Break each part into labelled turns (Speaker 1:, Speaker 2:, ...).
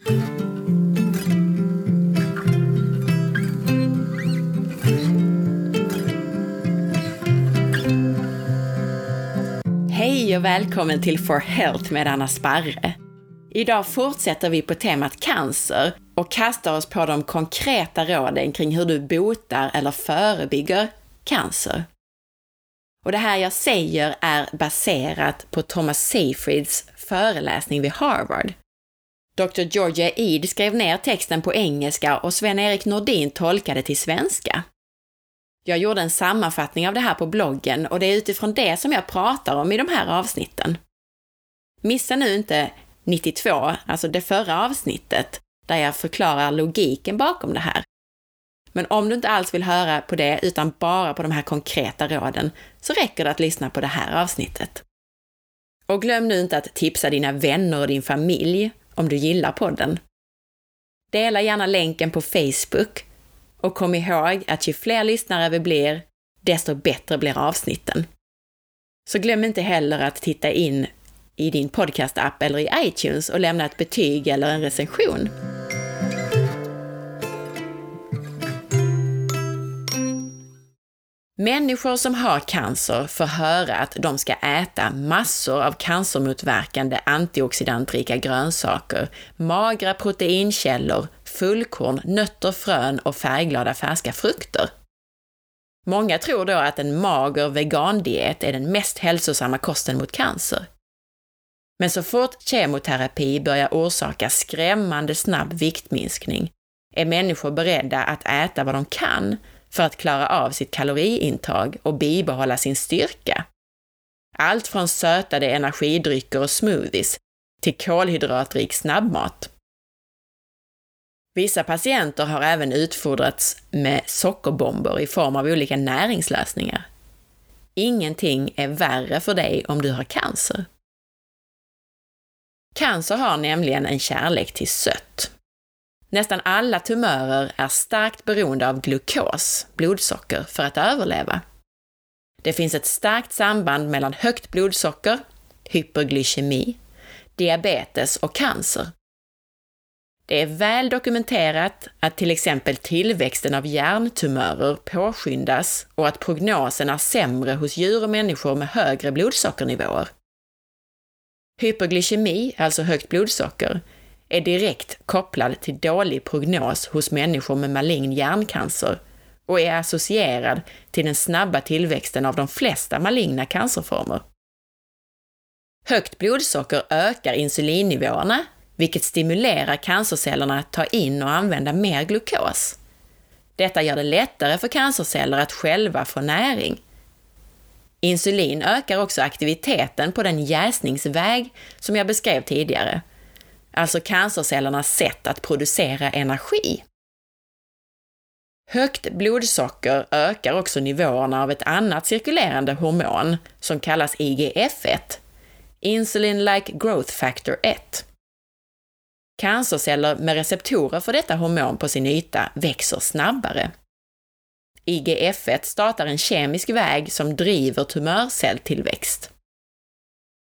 Speaker 1: Hej och välkommen till For Health med Anna Sparre. Idag fortsätter vi på temat cancer och kastar oss på de konkreta råden kring hur du botar eller förebygger cancer. Och det här jag säger är baserat på Thomas Seyfrieds föreläsning vid Harvard. Dr. Georgia Eid skrev ner texten på engelska och Sven-Erik Nordin tolkade till svenska. Jag gjorde en sammanfattning av det här på bloggen och det är utifrån det som jag pratar om i de här avsnitten. Missa nu inte 92, alltså det förra avsnittet, där jag förklarar logiken bakom det här. Men om du inte alls vill höra på det, utan bara på de här konkreta råden, så räcker det att lyssna på det här avsnittet. Och glöm nu inte att tipsa dina vänner och din familj om du gillar podden. Dela gärna länken på Facebook och kom ihåg att ju fler lyssnare vi blir, desto bättre blir avsnitten. Så glöm inte heller att titta in i din podcastapp eller i iTunes och lämna ett betyg eller en recension. Människor som har cancer får höra att de ska äta massor av cancermotverkande antioxidantrika grönsaker, magra proteinkällor, fullkorn, nötter, frön och färgglada färska frukter. Många tror då att en mager vegandiet är den mest hälsosamma kosten mot cancer. Men så fort kemoterapi börjar orsaka skrämmande snabb viktminskning är människor beredda att äta vad de kan för att klara av sitt kaloriintag och bibehålla sin styrka. Allt från sötade energidrycker och smoothies till kolhydratrik snabbmat. Vissa patienter har även utfodrats med sockerbomber i form av olika näringslösningar. Ingenting är värre för dig om du har cancer. Cancer har nämligen en kärlek till sött. Nästan alla tumörer är starkt beroende av glukos, blodsocker, för att överleva. Det finns ett starkt samband mellan högt blodsocker, hyperglykemi, diabetes och cancer. Det är väl dokumenterat att till exempel tillväxten av hjärntumörer påskyndas och att prognosen är sämre hos djur och människor med högre blodsockernivåer. Hyperglykemi, alltså högt blodsocker, är direkt kopplad till dålig prognos hos människor med malign hjärncancer och är associerad till den snabba tillväxten av de flesta maligna cancerformer. Högt blodsocker ökar insulinnivåerna, vilket stimulerar cancercellerna att ta in och använda mer glukos. Detta gör det lättare för cancerceller att själva få näring. Insulin ökar också aktiviteten på den jäsningsväg som jag beskrev tidigare, alltså cancercellernas sätt att producera energi. Högt blodsocker ökar också nivåerna av ett annat cirkulerande hormon som kallas IGF-1, Insulin-like growth factor 1. Cancerceller med receptorer för detta hormon på sin yta växer snabbare. IGF-1 startar en kemisk väg som driver tumörcelltillväxt.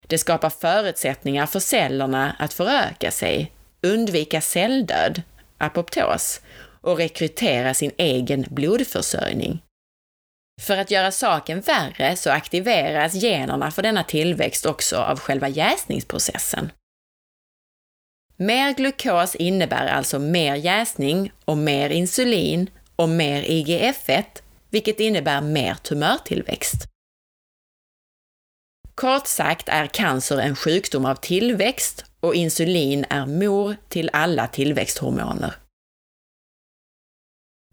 Speaker 1: Det skapar förutsättningar för cellerna att föröka sig, undvika celldöd, apoptos, och rekrytera sin egen blodförsörjning. För att göra saken värre så aktiveras generna för denna tillväxt också av själva jäsningsprocessen. Mer glukos innebär alltså mer jäsning och mer insulin och mer IGF-1, vilket innebär mer tumörtillväxt. Kort sagt är cancer en sjukdom av tillväxt och insulin är mor till alla tillväxthormoner.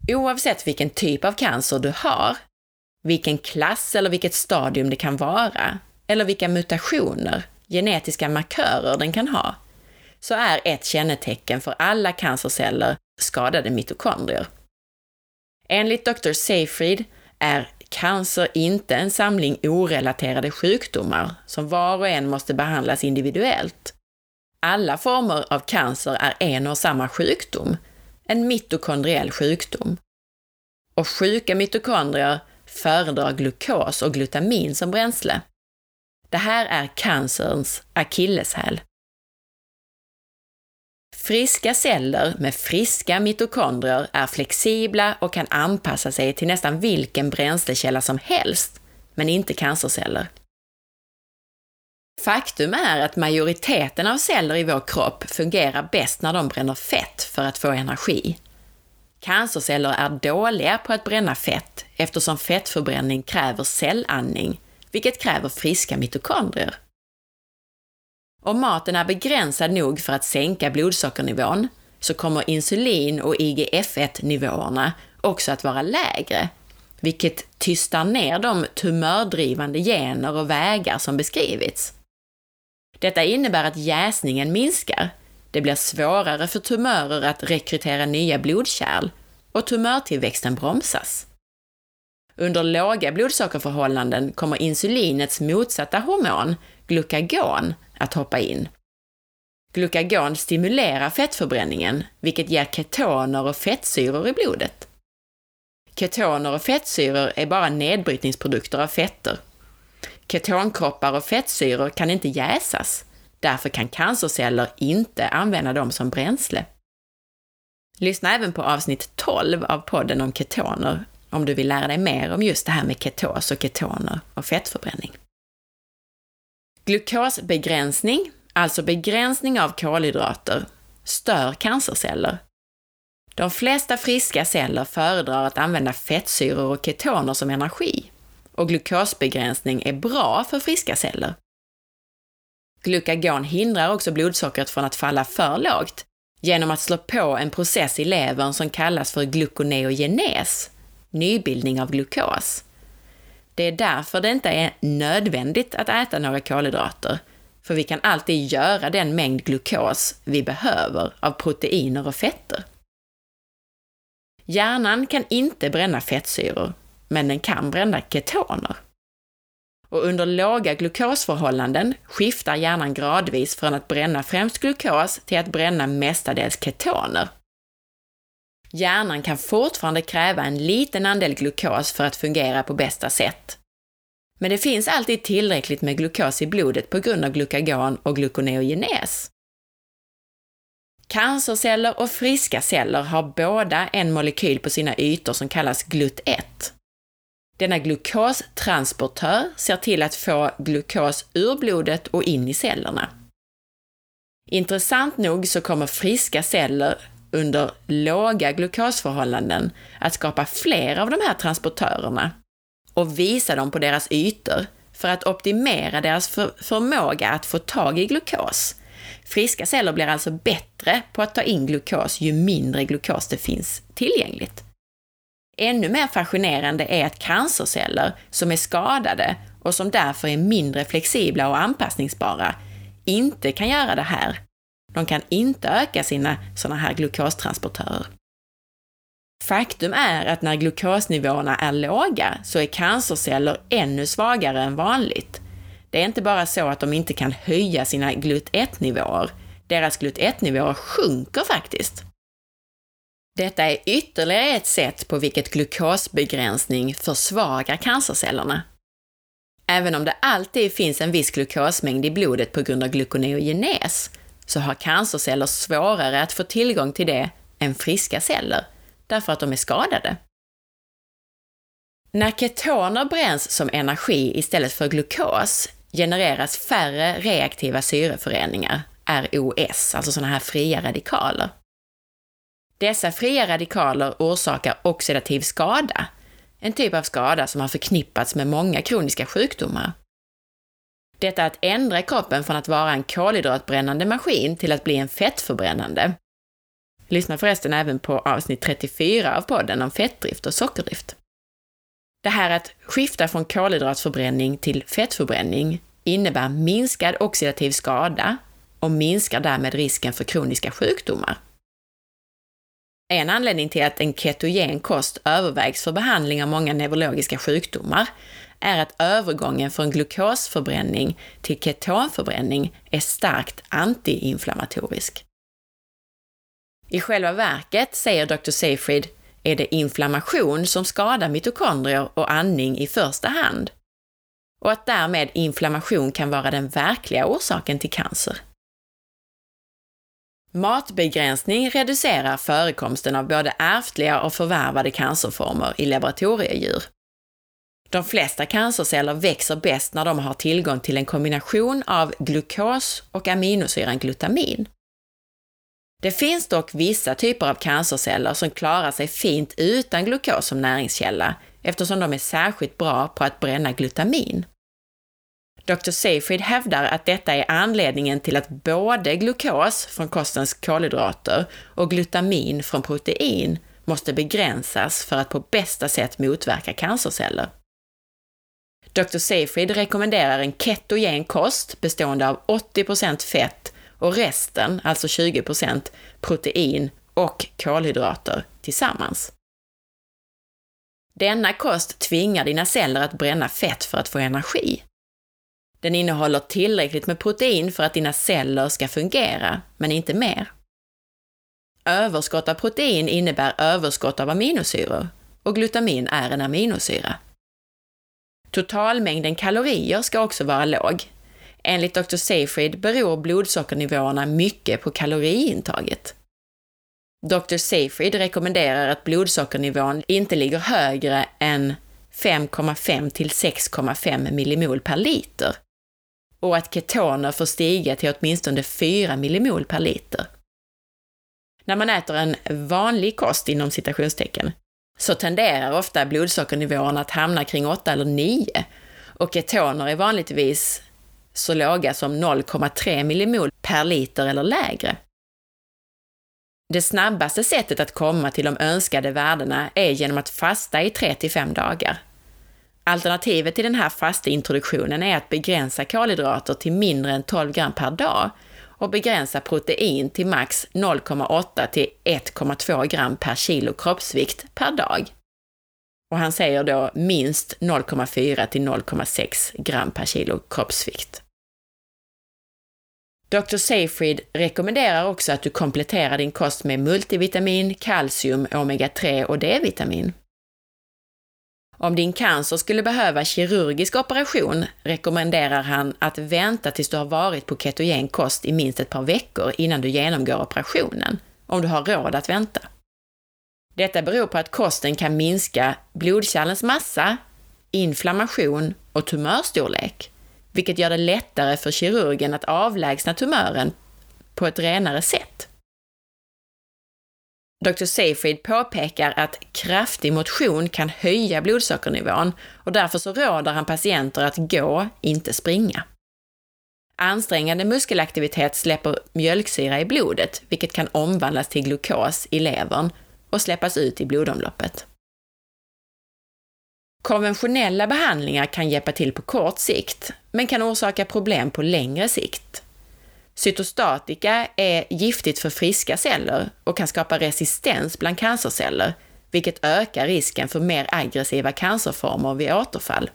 Speaker 1: Oavsett vilken typ av cancer du har, vilken klass eller vilket stadium det kan vara, eller vilka mutationer, genetiska markörer den kan ha, så är ett kännetecken för alla cancerceller skadade mitokondrier. Enligt Dr. Seyfried är cancer inte en samling orelaterade sjukdomar som var och en måste behandlas individuellt. Alla former av cancer är en och samma sjukdom, en mitokondriell sjukdom. Och sjuka mitokondrier föredrar glukos och glutamin som bränsle. Det här är cancerns akilleshäl. Friska celler med friska mitokondrier är flexibla och kan anpassa sig till nästan vilken bränslekälla som helst, men inte cancerceller. Faktum är att majoriteten av celler i vår kropp fungerar bäst när de bränner fett för att få energi. Cancerceller är dåliga på att bränna fett eftersom fettförbränning kräver cellandning, vilket kräver friska mitokondrier. Om maten är begränsad nog för att sänka blodsockernivån så kommer insulin och IGF-1-nivåerna också att vara lägre, vilket tystar ner de tumördrivande gener och vägar som beskrivits. Detta innebär att jäsningen minskar. Det blir svårare för tumörer att rekrytera nya blodkärl och tumörtillväxten bromsas. Under låga blodsockerförhållanden kommer insulinets motsatta hormon, glukagon, att hoppa in. Glukagon stimulerar fettförbränningen, vilket ger ketoner och fettsyror i blodet. Ketoner och fettsyror är bara nedbrytningsprodukter av fetter. Ketonkroppar och fettsyror kan inte jäsas, därför kan cancerceller inte använda dem som bränsle. Lyssna även på avsnitt 12 av podden om ketoner om du vill lära dig mer om just det här med ketos och ketoner och fettförbränning. Glukosbegränsning, alltså begränsning av kolhydrater, stör cancerceller. De flesta friska celler föredrar att använda fettsyror och ketoner som energi och glukosbegränsning är bra för friska celler. Glukagon hindrar också blodsockret från att falla för lågt genom att slå på en process i levern som kallas för glukoneogenes, nybildning av glukos. Det är därför det inte är nödvändigt att äta några kolhydrater, för vi kan alltid göra den mängd glukos vi behöver av proteiner och fetter. Hjärnan kan inte bränna fettsyror, men den kan bränna ketoner. Och under låga glukosförhållanden skiftar hjärnan gradvis från att bränna främst glukos till att bränna mestadels ketoner. Hjärnan kan fortfarande kräva en liten andel glukos för att fungera på bästa sätt. Men det finns alltid tillräckligt med glukos i blodet på grund av glukagon och glukoneogenes. Cancerceller och friska celler har båda en molekyl på sina ytor som kallas GLUT1. Denna glukostransportör ser till att få glukos ur blodet och in i cellerna. Intressant nog så kommer friska celler under låga glukosförhållanden att skapa fler av de här transportörerna och visa dem på deras ytor för att optimera deras för förmåga att få tag i glukos. Friska celler blir alltså bättre på att ta in glukos ju mindre glukos det finns tillgängligt. Ännu mer fascinerande är att cancerceller som är skadade och som därför är mindre flexibla och anpassningsbara inte kan göra det här. De kan inte öka sina sådana här glukostransportörer. Faktum är att när glukosnivåerna är låga så är cancerceller ännu svagare än vanligt. Det är inte bara så att de inte kan höja sina GLUT1-nivåer, deras GLUT1-nivåer sjunker faktiskt. Detta är ytterligare ett sätt på vilket glukosbegränsning försvagar cancercellerna. Även om det alltid finns en viss glukosmängd i blodet på grund av glukoneogenes, så har cancerceller svårare att få tillgång till det än friska celler, därför att de är skadade. När ketoner bränns som energi istället för glukos genereras färre reaktiva syreföreningar, ROS, alltså sådana här fria radikaler. Dessa fria radikaler orsakar oxidativ skada, en typ av skada som har förknippats med många kroniska sjukdomar. Detta att ändra kroppen från att vara en kolhydratbrännande maskin till att bli en fettförbrännande. Lyssna förresten även på avsnitt 34 av podden om fettdrift och sockerdrift. Det här att skifta från kolhydratförbränning till fettförbränning innebär minskad oxidativ skada och minskar därmed risken för kroniska sjukdomar. En anledning till att en ketogen kost övervägs för behandling av många neurologiska sjukdomar är att övergången från glukosförbränning till ketonförbränning är starkt antiinflammatorisk. I själva verket, säger Dr. Seyfried, är det inflammation som skadar mitokondrier och andning i första hand och att därmed inflammation kan vara den verkliga orsaken till cancer. Matbegränsning reducerar förekomsten av både ärftliga och förvärvade cancerformer i laboratoriedjur. De flesta cancerceller växer bäst när de har tillgång till en kombination av glukos och aminosyran glutamin. Det finns dock vissa typer av cancerceller som klarar sig fint utan glukos som näringskälla eftersom de är särskilt bra på att bränna glutamin. Dr. Seyfried hävdar att detta är anledningen till att både glukos från kostens kolhydrater och glutamin från protein måste begränsas för att på bästa sätt motverka cancerceller. Dr. Seyfried rekommenderar en ketogen kost bestående av 80% fett och resten, alltså 20% protein och kolhydrater tillsammans. Denna kost tvingar dina celler att bränna fett för att få energi. Den innehåller tillräckligt med protein för att dina celler ska fungera, men inte mer. Överskott av protein innebär överskott av aminosyror och glutamin är en aminosyra. Totalmängden kalorier ska också vara låg. Enligt Dr. Seyfried beror blodsockernivåerna mycket på kaloriintaget. Dr. Seyfried rekommenderar att blodsockernivån inte ligger högre än 5,5 till 6,5 millimol per liter och att ketoner får stiga till åtminstone 4 millimol per liter. När man äter en vanlig kost inom citationstecken så tenderar ofta blodsockernivåerna att hamna kring 8 eller 9 och ketoner är vanligtvis så låga som 0,3 millimol per liter eller lägre. Det snabbaste sättet att komma till de önskade värdena är genom att fasta i 3-5 dagar. Alternativet till den här fasta introduktionen är att begränsa kolhydrater till mindre än 12 gram per dag och begränsa protein till max 0,8 till 1,2 gram per kilo kroppsvikt per dag. Och han säger då minst 0,4 till 0,6 gram per kilo kroppsvikt. Dr. Seyfried rekommenderar också att du kompletterar din kost med multivitamin, kalcium, omega-3 och D-vitamin. Om din cancer skulle behöva kirurgisk operation rekommenderar han att vänta tills du har varit på ketogen kost i minst ett par veckor innan du genomgår operationen, om du har råd att vänta. Detta beror på att kosten kan minska blodkärlens massa, inflammation och tumörstorlek, vilket gör det lättare för kirurgen att avlägsna tumören på ett renare sätt. Dr. Seyfried påpekar att kraftig motion kan höja blodsockernivån och därför så råder han patienter att gå, inte springa. Ansträngande muskelaktivitet släpper mjölksyra i blodet, vilket kan omvandlas till glukos i levern och släppas ut i blodomloppet. Konventionella behandlingar kan hjälpa till på kort sikt, men kan orsaka problem på längre sikt. Cytostatika är giftigt för friska celler och kan skapa resistens bland cancerceller, vilket ökar risken för mer aggressiva cancerformer vid återfall.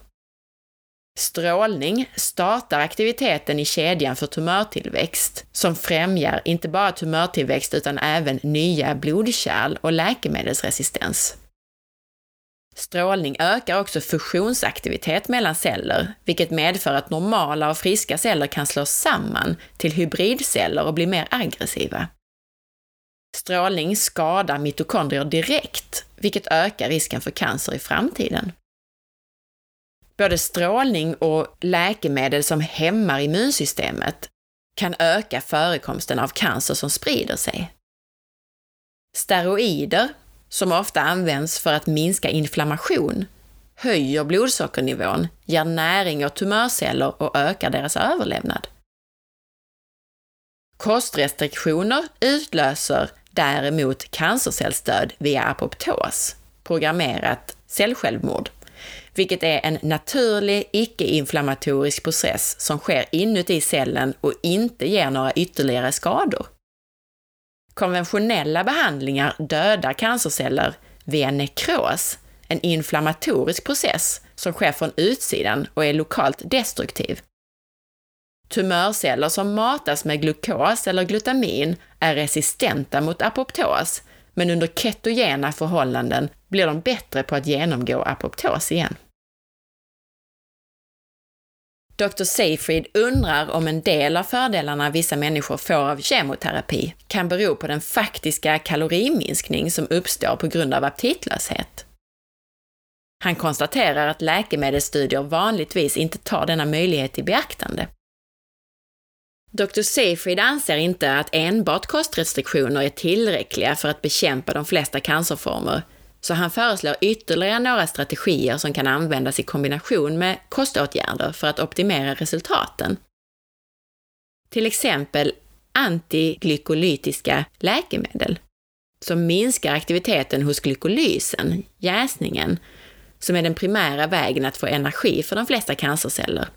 Speaker 1: Strålning startar aktiviteten i kedjan för tumörtillväxt, som främjar inte bara tumörtillväxt utan även nya blodkärl och läkemedelsresistens. Strålning ökar också fusionsaktivitet mellan celler, vilket medför att normala och friska celler kan slås samman till hybridceller och bli mer aggressiva. Strålning skadar mitokondrier direkt, vilket ökar risken för cancer i framtiden. Både strålning och läkemedel som hämmar immunsystemet kan öka förekomsten av cancer som sprider sig. Steroider som ofta används för att minska inflammation, höjer blodsockernivån, ger näring åt tumörceller och ökar deras överlevnad. Kostrestriktioner utlöser däremot cancercellsdöd via apoptos, programmerat cellsjälvmord, vilket är en naturlig icke-inflammatorisk process som sker inuti cellen och inte ger några ytterligare skador. Konventionella behandlingar dödar cancerceller via nekros, en inflammatorisk process som sker från utsidan och är lokalt destruktiv. Tumörceller som matas med glukos eller glutamin är resistenta mot apoptos, men under ketogena förhållanden blir de bättre på att genomgå apoptos igen. Dr. Seyfried undrar om en del av fördelarna vissa människor får av kemoterapi kan bero på den faktiska kaloriminskning som uppstår på grund av aptitlöshet. Han konstaterar att läkemedelsstudier vanligtvis inte tar denna möjlighet i beaktande. Dr. Seyfried anser inte att enbart kostrestriktioner är tillräckliga för att bekämpa de flesta cancerformer, så han föreslår ytterligare några strategier som kan användas i kombination med koståtgärder för att optimera resultaten. Till exempel antiglykolytiska läkemedel, som minskar aktiviteten hos glykolysen, jäsningen, som är den primära vägen att få energi för de flesta cancerceller.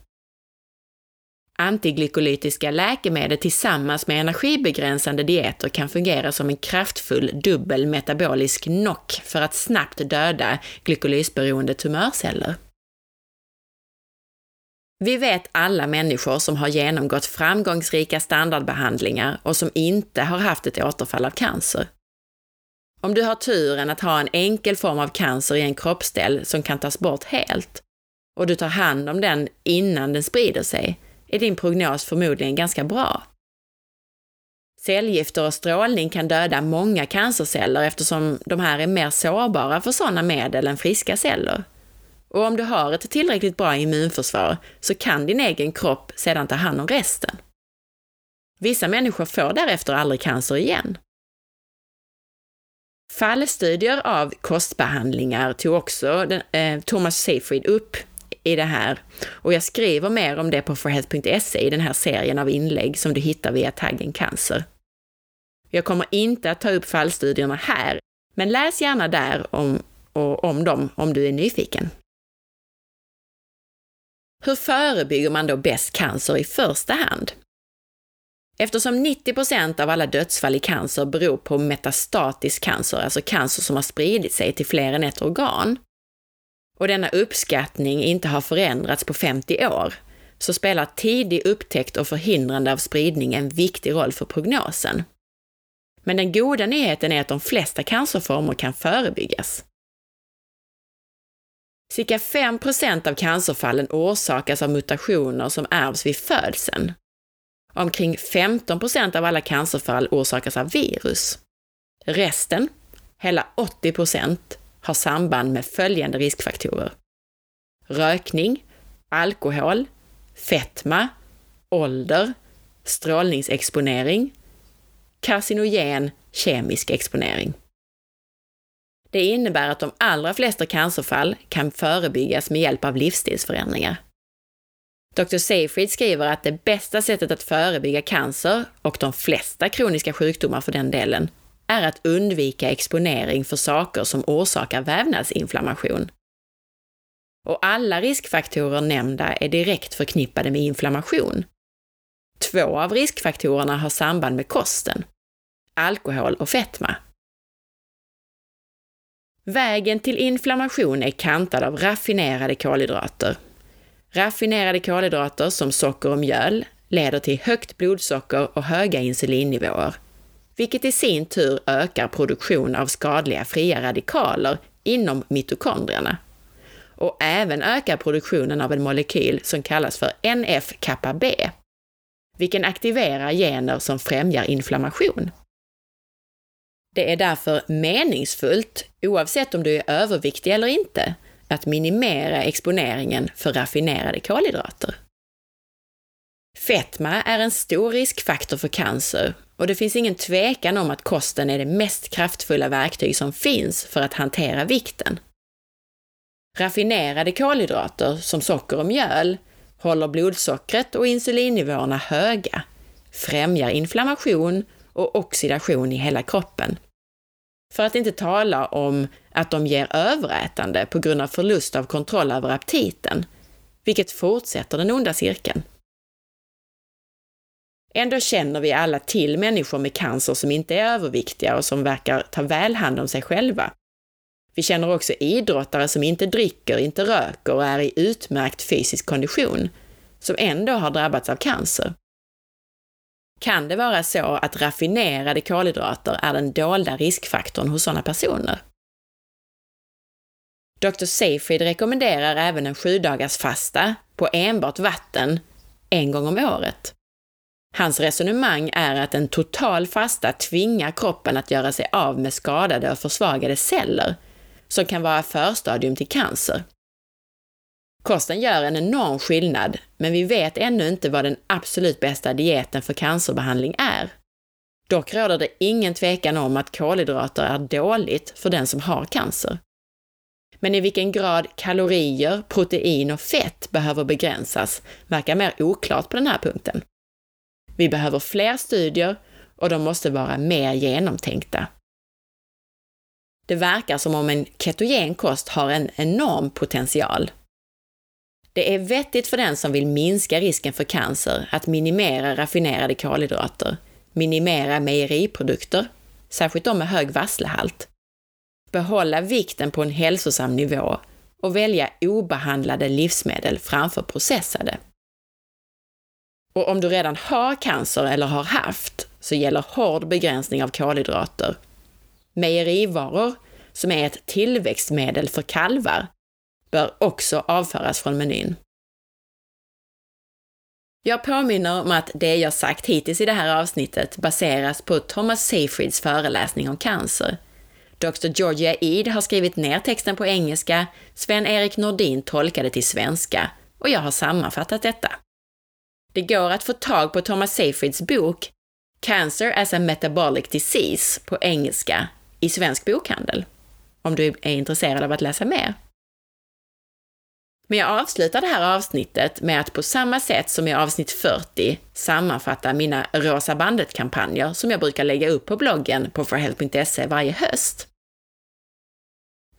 Speaker 1: Antiglykolytiska läkemedel tillsammans med energibegränsande dieter kan fungera som en kraftfull dubbel metabolisk knock för att snabbt döda glykolysberoende tumörceller. Vi vet alla människor som har genomgått framgångsrika standardbehandlingar och som inte har haft ett återfall av cancer. Om du har turen att ha en enkel form av cancer i en kroppsdel som kan tas bort helt och du tar hand om den innan den sprider sig, är din prognos förmodligen ganska bra. Cellgifter och strålning kan döda många cancerceller eftersom de här är mer sårbara för sådana medel än friska celler. Och om du har ett tillräckligt bra immunförsvar så kan din egen kropp sedan ta hand om resten. Vissa människor får därefter aldrig cancer igen. Fallstudier av kostbehandlingar tog också den, eh, Thomas Seyfried upp i det här. Och jag skriver mer om det på forhealth.se i den här serien av inlägg som du hittar via taggen cancer. Jag kommer inte att ta upp fallstudierna här, men läs gärna där om, och om dem om du är nyfiken. Hur förebygger man då bäst cancer i första hand? Eftersom 90% av alla dödsfall i cancer beror på metastatisk cancer, alltså cancer som har spridit sig till fler än ett organ, och denna uppskattning inte har förändrats på 50 år, så spelar tidig upptäckt och förhindrande av spridning en viktig roll för prognosen. Men den goda nyheten är att de flesta cancerformer kan förebyggas. Cirka 5% av cancerfallen orsakas av mutationer som ärvs vid födseln. Omkring 15% av alla cancerfall orsakas av virus. Resten, hela 80 har samband med följande riskfaktorer. Rökning, alkohol, fetma, ålder, strålningsexponering, karcinogen kemisk exponering. Det innebär att de allra flesta cancerfall kan förebyggas med hjälp av livsstilsförändringar. Dr. Seyfried skriver att det bästa sättet att förebygga cancer, och de flesta kroniska sjukdomar för den delen, är att undvika exponering för saker som orsakar vävnadsinflammation. Och alla riskfaktorer nämnda är direkt förknippade med inflammation. Två av riskfaktorerna har samband med kosten, alkohol och fetma. Vägen till inflammation är kantad av raffinerade kolhydrater. Raffinerade kolhydrater som socker och mjöl leder till högt blodsocker och höga insulinnivåer vilket i sin tur ökar produktion av skadliga fria radikaler inom mitokondrierna och även ökar produktionen av en molekyl som kallas för NF-kappa-B, vilken aktiverar gener som främjar inflammation. Det är därför meningsfullt, oavsett om du är överviktig eller inte, att minimera exponeringen för raffinerade kolhydrater. Fetma är en stor riskfaktor för cancer och det finns ingen tvekan om att kosten är det mest kraftfulla verktyg som finns för att hantera vikten. Raffinerade kolhydrater som socker och mjöl håller blodsockret och insulinnivåerna höga, främjar inflammation och oxidation i hela kroppen. För att inte tala om att de ger överätande på grund av förlust av kontroll över aptiten, vilket fortsätter den onda cirkeln. Ändå känner vi alla till människor med cancer som inte är överviktiga och som verkar ta väl hand om sig själva. Vi känner också idrottare som inte dricker, inte röker och är i utmärkt fysisk kondition, som ändå har drabbats av cancer. Kan det vara så att raffinerade kolhydrater är den dolda riskfaktorn hos sådana personer? Dr. Seyfried rekommenderar även en sju dagars fasta på enbart vatten en gång om året. Hans resonemang är att en total fasta tvingar kroppen att göra sig av med skadade och försvagade celler, som kan vara förstadium till cancer. Kosten gör en enorm skillnad, men vi vet ännu inte vad den absolut bästa dieten för cancerbehandling är. Dock råder det ingen tvekan om att kolhydrater är dåligt för den som har cancer. Men i vilken grad kalorier, protein och fett behöver begränsas verkar mer oklart på den här punkten. Vi behöver fler studier och de måste vara mer genomtänkta. Det verkar som om en ketogen kost har en enorm potential. Det är vettigt för den som vill minska risken för cancer att minimera raffinerade kolhydrater, minimera mejeriprodukter, särskilt de med hög vasslehalt, behålla vikten på en hälsosam nivå och välja obehandlade livsmedel framför processade. Och om du redan har cancer eller har haft, så gäller hård begränsning av kolhydrater. Mejerivaror, som är ett tillväxtmedel för kalvar, bör också avföras från menyn. Jag påminner om att det jag sagt hittills i det här avsnittet baseras på Thomas Seyfrieds föreläsning om cancer. Dr. Georgia Eid har skrivit ner texten på engelska, Sven-Erik Nordin tolkade till svenska och jag har sammanfattat detta. Det går att få tag på Thomas Seyfrieds bok Cancer as a Metabolic Disease på engelska i svensk bokhandel, om du är intresserad av att läsa mer. Men jag avslutar det här avsnittet med att på samma sätt som i avsnitt 40 sammanfatta mina Rosa bandet-kampanjer som jag brukar lägga upp på bloggen på forhealth.se varje höst.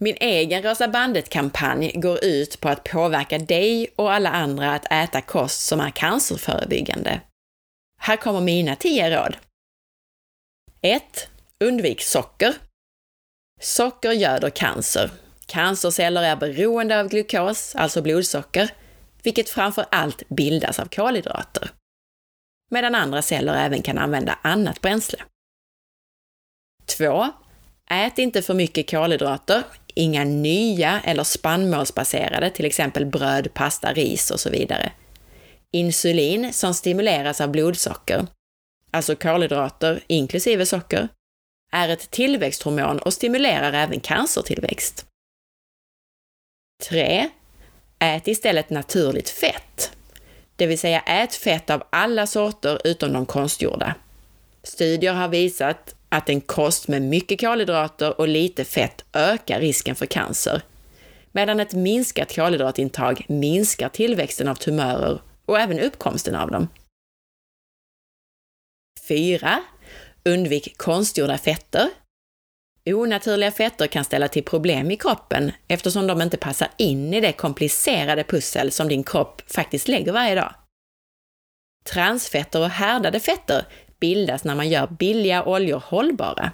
Speaker 1: Min egen Rosa bandet-kampanj går ut på att påverka dig och alla andra att äta kost som är cancerförebyggande. Här kommer mina 10 råd. 1. Undvik socker. Socker göder cancer. Cancerceller är beroende av glukos, alltså blodsocker, vilket framför allt bildas av kolhydrater. Medan andra celler även kan använda annat bränsle. 2. Ät inte för mycket kolhydrater, inga nya eller spannmålsbaserade, till exempel bröd, pasta, ris och så vidare. Insulin som stimuleras av blodsocker, alltså kolhydrater inklusive socker, är ett tillväxthormon och stimulerar även cancertillväxt. 3. Ät istället naturligt fett, det vill säga ät fett av alla sorter utom de konstgjorda. Studier har visat att en kost med mycket kolhydrater och lite fett ökar risken för cancer, medan ett minskat kolhydratintag minskar tillväxten av tumörer och även uppkomsten av dem. 4. Undvik konstgjorda fetter. Onaturliga fetter kan ställa till problem i kroppen eftersom de inte passar in i det komplicerade pussel som din kropp faktiskt lägger varje dag. Transfetter och härdade fetter bildas när man gör billiga oljor hållbara.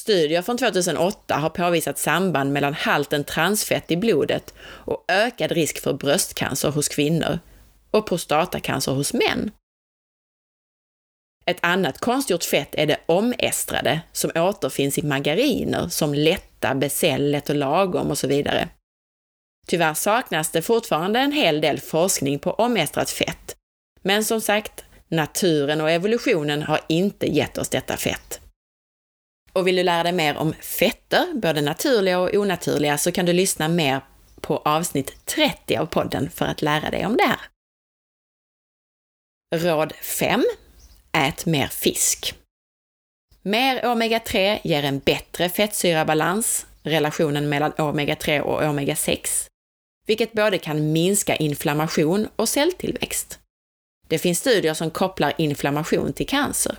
Speaker 1: Studier från 2008 har påvisat samband mellan halten transfett i blodet och ökad risk för bröstcancer hos kvinnor och prostatacancer hos män. Ett annat konstgjort fett är det omestrade, som återfinns i margariner som lätta, becellet och lagom och så vidare. Tyvärr saknas det fortfarande en hel del forskning på omestrat fett, men som sagt, naturen och evolutionen har inte gett oss detta fett. Och vill du lära dig mer om fetter, både naturliga och onaturliga, så kan du lyssna mer på avsnitt 30 av podden för att lära dig om det här. Råd 5. Ät mer fisk. Mer omega-3 ger en bättre fettsyrabalans, relationen mellan omega-3 och omega-6, vilket både kan minska inflammation och celltillväxt. Det finns studier som kopplar inflammation till cancer.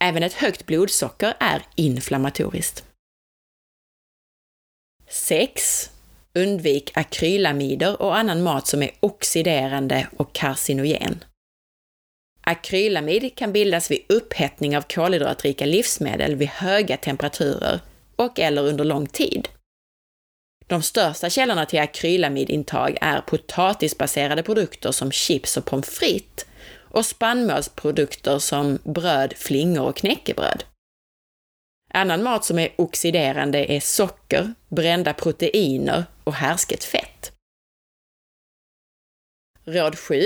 Speaker 1: Även ett högt blodsocker är inflammatoriskt. 6. Undvik akrylamider och annan mat som är oxiderande och carcinogen. Akrylamid kan bildas vid upphettning av kolhydratrika livsmedel vid höga temperaturer och eller under lång tid. De största källorna till akrylamidintag är potatisbaserade produkter som chips och pommes frites och spannmålsprodukter som bröd, flingor och knäckebröd. Annan mat som är oxiderande är socker, brända proteiner och härsket fett. Råd 7.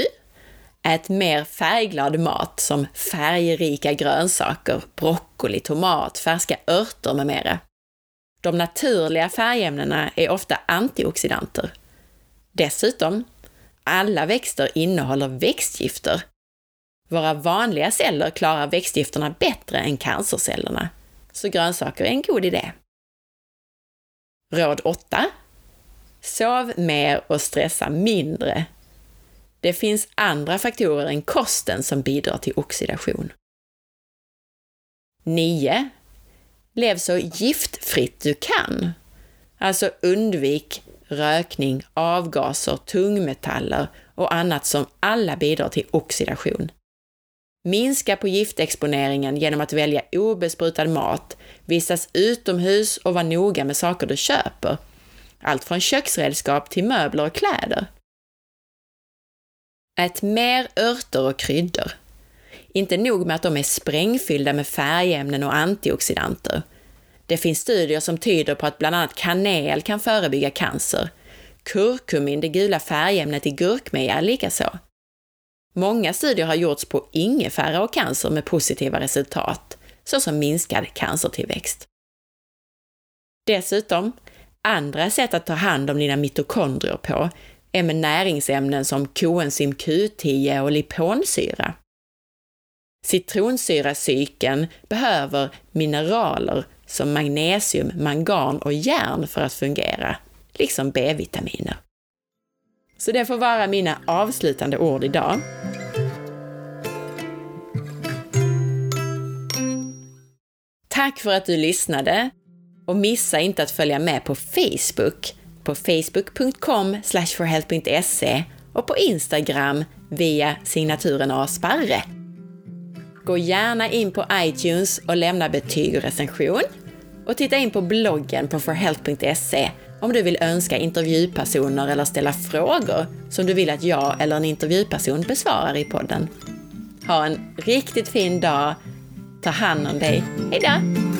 Speaker 1: Ät mer färgglad mat som färgrika grönsaker, broccoli, tomat, färska örter med mera. De naturliga färgämnena är ofta antioxidanter. Dessutom, alla växter innehåller växtgifter. Våra vanliga celler klarar växtgifterna bättre än cancercellerna, så grönsaker är en god idé. Råd 8. Sov mer och stressa mindre. Det finns andra faktorer än kosten som bidrar till oxidation. 9. Lev så giftfritt du kan. Alltså undvik rökning, avgaser, tungmetaller och annat som alla bidrar till oxidation. Minska på giftexponeringen genom att välja obesprutad mat, vistas utomhus och vara noga med saker du köper. Allt från köksredskap till möbler och kläder. Ät mer örter och kryddor. Inte nog med att de är sprängfyllda med färgämnen och antioxidanter. Det finns studier som tyder på att bland annat kanel kan förebygga cancer. Kurkumin, det gula färgämnet i gurkmeja, likaså. Många studier har gjorts på ingefära och cancer med positiva resultat, såsom minskad cancertillväxt. Dessutom, andra sätt att ta hand om dina mitokondrier på är med näringsämnen som koenzym Q10 och liponsyra. Citronsyracykeln behöver mineraler som magnesium, mangan och järn för att fungera, liksom B-vitaminer. Så det får vara mina avslutande ord idag. Tack för att du lyssnade och missa inte att följa med på Facebook på facebook.com forhealth.se och på Instagram via signaturen asparre. Gå gärna in på iTunes och lämna betyg och recension. Och titta in på bloggen på forhealth.se om du vill önska intervjupersoner eller ställa frågor som du vill att jag eller en intervjuperson besvarar i podden. Ha en riktigt fin dag. Ta hand om dig. Hejdå!